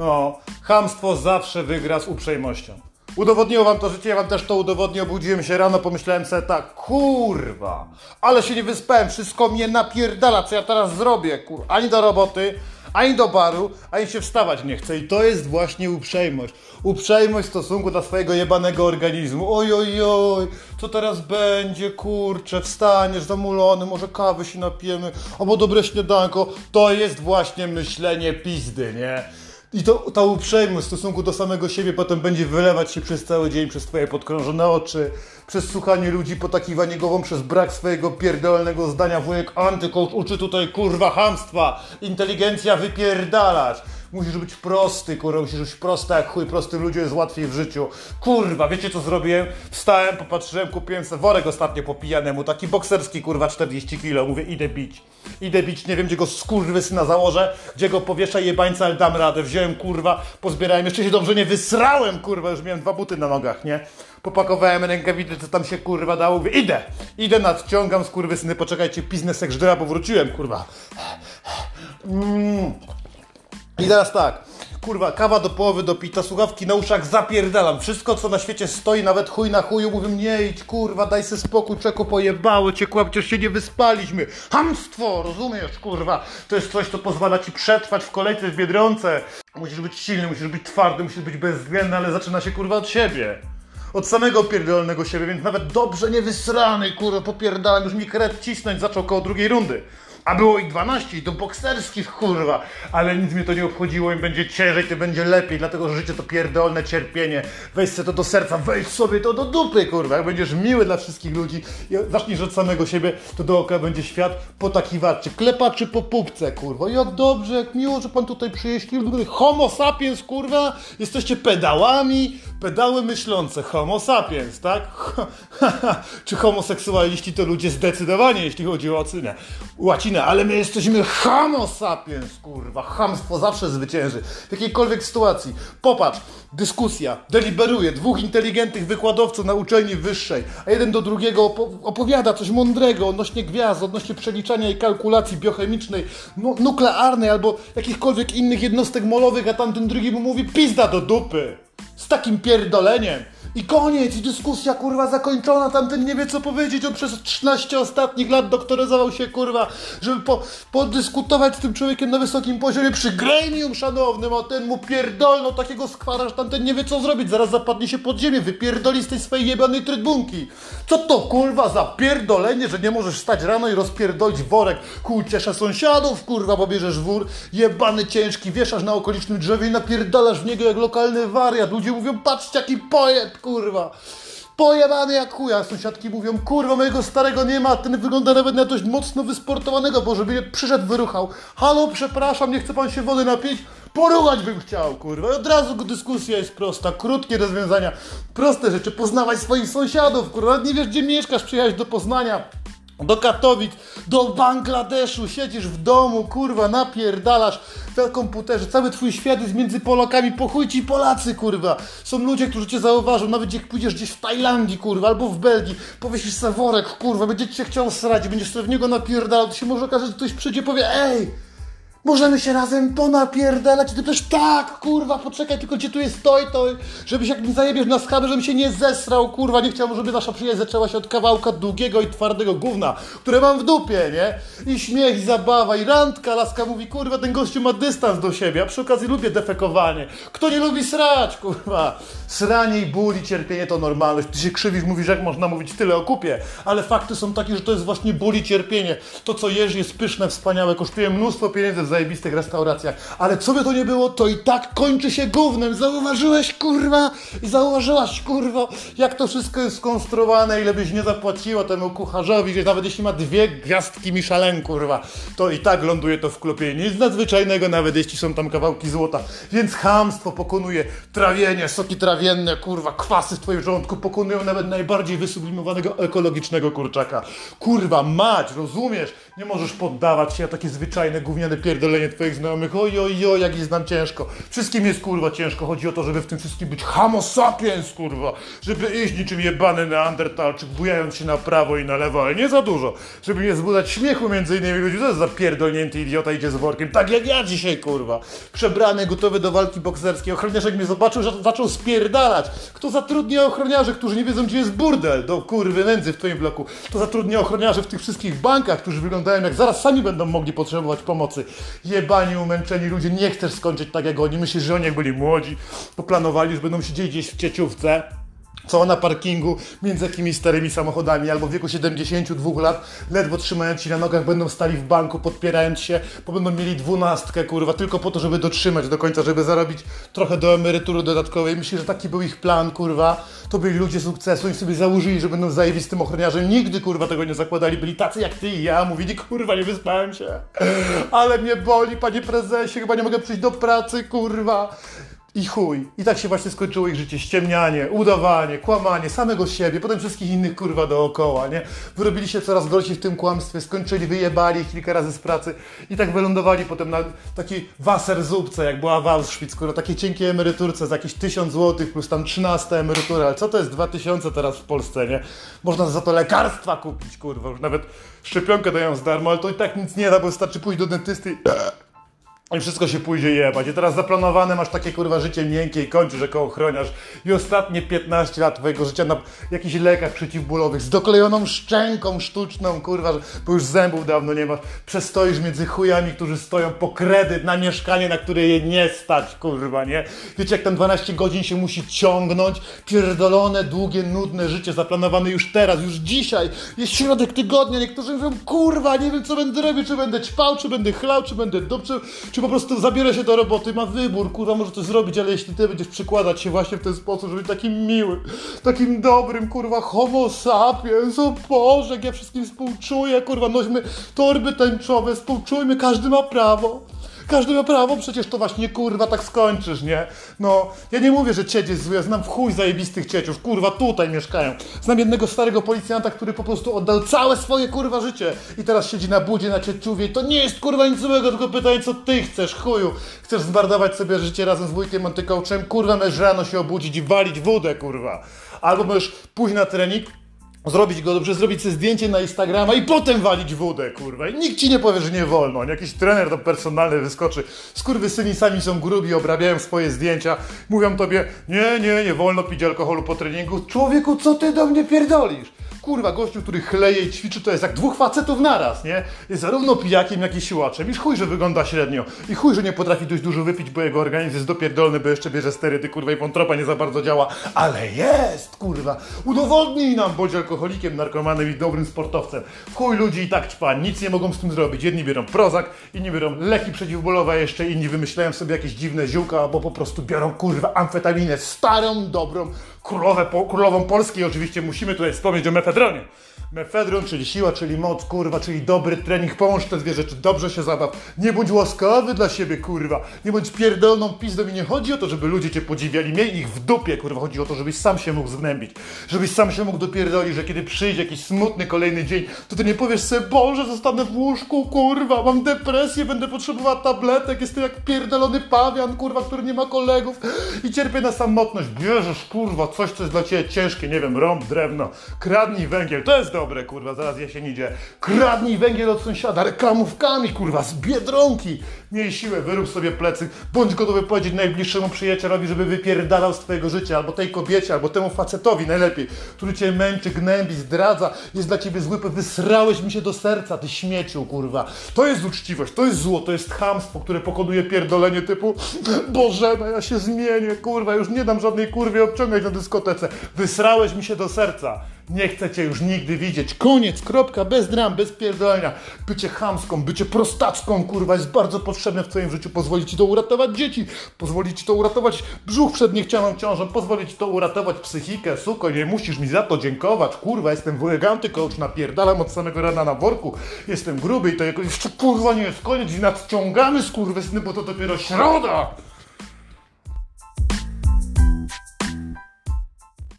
No, chamstwo zawsze wygra z uprzejmością. Udowodniło wam to życie, ja wam też to udowodnię. Obudziłem się rano, pomyślałem sobie tak, kurwa, ale się nie wyspałem, wszystko mnie napierdala, co ja teraz zrobię, kur... Ani do roboty, ani do baru, ani się wstawać nie chcę. I to jest właśnie uprzejmość. Uprzejmość w stosunku do swojego jebanego organizmu. Oj, oj, oj, co teraz będzie, kurczę, wstaniesz zamulony, może kawy się napijemy, albo dobre śniadanko. To jest właśnie myślenie pizdy, nie? I to, ta uprzejmość w stosunku do samego siebie potem będzie wylewać się przez cały dzień, przez twoje podkrążone oczy, przez słuchanie ludzi, potakiwanie głową, przez brak swojego pierdolnego zdania. Wujek antykołcz uczy tutaj kurwa hamstwa, inteligencja wypierdalać. Musisz być prosty, kurwa, musisz być prosty jak chuj, prostym ludziom jest łatwiej w życiu. Kurwa, wiecie co zrobiłem? Wstałem, popatrzyłem, kupiłem sobie worek ostatnio po pijanemu, taki bokserski, kurwa, 40 kilo. Mówię, idę bić. Idę bić, nie wiem gdzie go syna założę, gdzie go powieszę jebańca, ale dam radę. Wziąłem, kurwa, pozbierałem, jeszcze się dobrze nie wysrałem, kurwa, już miałem dwa buty na nogach, nie? Popakowałem rękawice, co tam się, kurwa, dało, mówię, idę. Idę, nadciągam, syny, poczekajcie, biznes żdera, bo wróciłem, kurwa. Mm. I teraz tak, kurwa, kawa do połowy dopita, słuchawki na uszach, zapierdalam. Wszystko, co na świecie stoi, nawet chuj na chuju, mówię, nie idź, kurwa, daj se spokój, czeko pojebało cię, kurwa, przecież się nie wyspaliśmy. Hamstwo, rozumiesz, kurwa? To jest coś, co pozwala ci przetrwać w kolejce w Biedronce. Musisz być silny, musisz być twardy, musisz być bezwzględny, ale zaczyna się, kurwa, od siebie. Od samego pierdolnego siebie, więc nawet dobrze nie wysrany, kurwa, popierdalam, już mi kret cisnąć zaczął koło drugiej rundy. A było ich 12 i to bokserskich, kurwa. Ale nic mnie to nie obchodziło, im będzie ciężej, to będzie lepiej, dlatego że życie to pierdolne cierpienie. Weź sobie to do serca, weź sobie to do dupy, kurwa. Jak będziesz miły dla wszystkich ludzi i zaczniesz od samego siebie, to dookoła będzie świat potakiwaczy, klepaczy po pupce, kurwa. Jak dobrze, jak miło, że pan tutaj przyjeździł. Homo sapiens, kurwa. Jesteście pedałami, pedały myślące. Homo sapiens, tak? Czy homoseksualiści to ludzie zdecydowanie, jeśli chodzi o ocenę. Łacinę ale my jesteśmy homo sapiens, kurwa. Hamstwo zawsze zwycięży. W jakiejkolwiek sytuacji. Popatrz, dyskusja, deliberuje. Dwóch inteligentnych wykładowców na uczelni wyższej, a jeden do drugiego opowiada coś mądrego odnośnie gwiazd, odnośnie przeliczania i kalkulacji biochemicznej, nuklearnej albo jakichkolwiek innych jednostek molowych, a tamten drugi mu mówi pizda do dupy. Z takim pierdoleniem. I koniec, dyskusja kurwa zakończona, tamten nie wie co powiedzieć, on przez 13 ostatnich lat doktoryzował się kurwa, żeby po, podyskutować z tym człowiekiem na wysokim poziomie. Przy gremium szanownym, a ten mu pierdolno takiego skwara, że tamten nie wie co zrobić, zaraz zapadnie się pod ziemię, wypierdoli z tej swojej jebanej trybunki. Co to kurwa za pierdolenie, że nie możesz stać rano i rozpierdolić worek ku uciesze sąsiadów, kurwa, bo bierzesz wór, jebany ciężki, wieszasz na okolicznym drzewie i napierdalasz w niego jak lokalny wariat. Ludzie mówią, patrzcie jaki poet, kurwa. Pojebany jak chuja. Sąsiadki mówią, kurwa, mojego starego nie ma, ten wygląda nawet na dość mocno wysportowanego, bo żeby przyszedł, wyruchał. Halo, przepraszam, nie chce pan się wody napić? Poruchać bym chciał, kurwa. Od razu dyskusja jest prosta, krótkie rozwiązania, proste rzeczy, poznawać swoich sąsiadów, kurwa. nie wiesz, gdzie mieszkasz, przyjechać do Poznania do Katowic, do Bangladeszu, siedzisz w domu, kurwa, napierdalasz na komputerze, cały twój świat jest między Polakami, pochuj ci Polacy, kurwa. Są ludzie, którzy cię zauważą, nawet jak pójdziesz gdzieś w Tajlandii, kurwa, albo w Belgii, powiesisz sobie worek, kurwa, będzie cię chciał srać, będziesz sobie w niego napierdalał, to się może okazać, że ktoś przyjdzie powie, ej, Możemy się razem ponapierdalać. Ty też tak, kurwa, poczekaj, tylko gdzie tu jest stoi, to, żebyś jak mi zajebiesz na skabę, żebym się nie zesrał, kurwa. Nie chciałbym, żeby nasza przyjaźń zaczęła się od kawałka długiego i twardego gówna, które mam w dupie, nie? I śmiech, i zabawa, i randka. Laska mówi, kurwa, ten gościu ma dystans do siebie, a przy okazji lubię defekowanie. Kto nie lubi srać, kurwa? Sranie i ból i cierpienie to normalność. Ty się krzywisz, mówisz, jak można mówić tyle o kupie, ale fakty są takie, że to jest właśnie ból i cierpienie. To, co jesz, jest pyszne, wspaniałe, kosztuje mnóstwo pieniędzy zajebistych restauracjach, ale co by to nie było, to i tak kończy się gównem. Zauważyłeś, kurwa, i zauważyłaś, kurwa, jak to wszystko jest skonstruowane, ile byś nie zapłaciła temu kucharzowi, że nawet jeśli ma dwie gwiazdki Michelin, kurwa, to i tak ląduje to w klopie. Nic nadzwyczajnego, nawet jeśli są tam kawałki złota. Więc hamstwo pokonuje trawienie, soki trawienne, kurwa, kwasy w twoim żołądku pokonują nawet najbardziej wysublimowanego ekologicznego kurczaka. Kurwa, mać, rozumiesz? Nie możesz poddawać się na takie zwyczajne gówniane pierdolenie pierdolenie twoich znajomych, oj, oj, oj, jak ich znam ciężko. Wszystkim jest kurwa ciężko, chodzi o to, żeby w tym wszystkim być homo sapiens, kurwa. Żeby iść niczym jebany neandertalczyk, bujając się na prawo i na lewo, ale nie za dużo. Żeby nie zbudzać śmiechu między innymi ludzi, to jest za pierdolnięty idiota, idzie z workiem, tak jak ja dzisiaj, kurwa. Przebrany, gotowy do walki bokserskiej. Ochroniarz jak mnie zobaczył, że zaczął spierdalać. Kto zatrudnia ochroniarzy, którzy nie wiedzą, gdzie jest burdel do kurwy nędzy w twoim bloku? Kto zatrudnia ochroniarzy w tych wszystkich bankach, którzy wyglądają jak zaraz sami będą mogli potrzebować pomocy? Jebani, umęczeni ludzie, nie chcesz skończyć tak jak oni. Myślisz, że oni jak byli młodzi, to planowali, że będą siedzieć gdzieś w cieciówce co na parkingu między jakimiś starymi samochodami albo w wieku 72 lat, ledwo trzymając się na nogach, będą stali w banku, podpierając się, bo będą mieli dwunastkę, kurwa, tylko po to, żeby dotrzymać do końca, żeby zarobić trochę do emerytury dodatkowej. Myślę, że taki był ich plan, kurwa. To byli ludzie sukcesu i sobie założyli, że będą zajebistym ochroniarzem. Nigdy, kurwa, tego nie zakładali. Byli tacy jak ty i ja. Mówili, kurwa, nie wyspałem się. Ale mnie boli, panie prezesie, chyba nie mogę przyjść do pracy, kurwa. I chuj. I tak się właśnie skończyło ich życie. Ściemnianie, udawanie, kłamanie samego siebie, potem wszystkich innych kurwa dookoła, nie? Wyrobili się coraz gorsi w tym kłamstwie, skończyli, wyjebali kilka razy z pracy i tak wylądowali potem na takiej waserzupce, jak była w Auschwitz, kurwa, takiej cienkiej emeryturce za jakieś 1000 zł plus tam 13 emerytura, ale co to jest 2000 teraz w Polsce, nie? Można za to lekarstwa kupić, kurwa, już nawet szczepionkę dają z darmo, ale to i tak nic nie da, bo wystarczy pójść do dentysty i i wszystko się pójdzie jebać. I teraz zaplanowane masz takie kurwa życie miękkie i kończysz jako ochroniarz. I ostatnie 15 lat twojego życia na jakichś lekach przeciwbólowych z doklejoną szczęką sztuczną, kurwa, bo już zębów dawno nie masz. Przestoisz między chujami, którzy stoją po kredyt na mieszkanie, na które je nie stać, kurwa, nie? Wiecie, jak tam 12 godzin się musi ciągnąć? Pierdolone, długie, nudne życie zaplanowane już teraz, już dzisiaj. Jest środek tygodnia, niektórzy mówią, kurwa, nie wiem co będę robił, czy będę ćpał, czy będę chlał, czy będę dupczył, czy czy po prostu zabiera się do roboty, ma wybór, kurwa, może to zrobić, ale jeśli ty będziesz przykładać się właśnie w ten sposób, żeby takim miłym, takim dobrym, kurwa, homo sapiens, o Boże, jak ja wszystkim współczuję, kurwa, nośmy torby tęczowe, współczujmy, każdy ma prawo. Każdy ma prawo, przecież to właśnie kurwa tak skończysz, nie? No, ja nie mówię, że cieć jest zły, ja znam w chuj zajebistych cieciów, kurwa tutaj mieszkają. Znam jednego starego policjanta, który po prostu oddał całe swoje kurwa życie i teraz siedzi na budzie na cieczuwie i to nie jest kurwa nic złego, tylko pytanie co ty chcesz, chuju. Chcesz zmarnować sobie życie razem z wujkiem antykołczem, kurwa możesz rano się obudzić i walić wódę, kurwa. Albo możesz pójść na trening, zrobić go dobrze, zrobić sobie zdjęcie na Instagrama i potem walić wódę, kurwa. I nikt ci nie powie, że nie wolno. Jakiś trener to personalny wyskoczy. Skurwysyni sami są grubi, obrabiają swoje zdjęcia. Mówią tobie, nie, nie, nie wolno pić alkoholu po treningu. Człowieku, co ty do mnie pierdolisz? Kurwa, gościu, który chleje i ćwiczy, to jest jak dwóch facetów naraz, nie? Jest zarówno pijakiem, jak i siłaczem. I chuj, że wygląda średnio. I chuj, że nie potrafi dość dużo wypić, bo jego organizm jest dopierdolny, bo jeszcze bierze sterydy, kurwa, i wątroba nie za bardzo działa. Ale jest, kurwa. Udowodnij nam, bądź alkoholikiem, narkomanem i dobrym sportowcem. Chuj ludzi i tak ćpa, nic nie mogą z tym zrobić. Jedni biorą prozak, inni biorą leki przeciwbólowe, jeszcze inni wymyślają sobie jakieś dziwne ziółka, albo po prostu biorą, kurwa, amfetaminę starą, dobrą, królowe, po, królową Polski. Oczywiście musimy tutaj wspomnieć o mefedronie. Mefedron, czyli siła, czyli moc, kurwa, czyli dobry trening, połącz te dwie rzeczy, dobrze się zabaw. Nie bądź łaskawy dla siebie, kurwa. Nie bądź pierdolną pizdą i nie chodzi o to, żeby ludzie cię podziwiali. Miej ich w dupie, kurwa. Chodzi o to, żebyś sam się mógł zgnębić. Żebyś sam się mógł dopierdolić, że kiedy przyjdzie jakiś smutny kolejny dzień, to ty nie powiesz sobie, Boże, zostanę w łóżku, kurwa, mam depresję, będę potrzebowała tabletek, jestem jak pierdolony pawian, kurwa, który nie ma kolegów i cierpię na samotność. Bierzesz, kurwa, coś, co jest dla ciebie ciężkie, nie wiem, rąb, drewno, kradnij węgiel, to jest dobre, kurwa, zaraz jesień idzie. Kradnij węgiel od sąsiada, reklamówkami, kurwa, z Biedronki. Miej siłę, wyrób sobie plecy, bądź gotowy powiedzieć najbliższemu przyjacielowi, żeby wypierdalał z twojego życia, albo tej kobiecie, albo temu facetowi najlepiej, który cię męczy, gnębi, zdradza, jest dla ciebie zły, wysrałeś mi się do serca, ty śmieciu, kurwa. To jest uczciwość, to jest zło, to jest chamstwo, które pokonuje pierdolenie typu Boże, no ja się zmienię, kurwa, już nie dam żadnej kurwie obciągać na dyskotece. Wysrałeś mi się do serca. Nie chcę cię już nigdy widzieć. Koniec, kropka, bez dram, bez pierdolenia. Bycie chamską, bycie prostacką, kurwa, jest bardzo potrzebne w twoim życiu. Pozwoli ci to uratować dzieci, pozwoli ci to uratować brzuch przed niechcianą ciążą, pozwoli ci to uratować psychikę, suko, nie musisz mi za to dziękować, kurwa, jestem wuleganty coach, napierdalam od samego rana na worku, jestem gruby i to jakoś jeszcze, kurwa, nie jest koniec i nadciągamy, skurwysyny, bo to dopiero środa!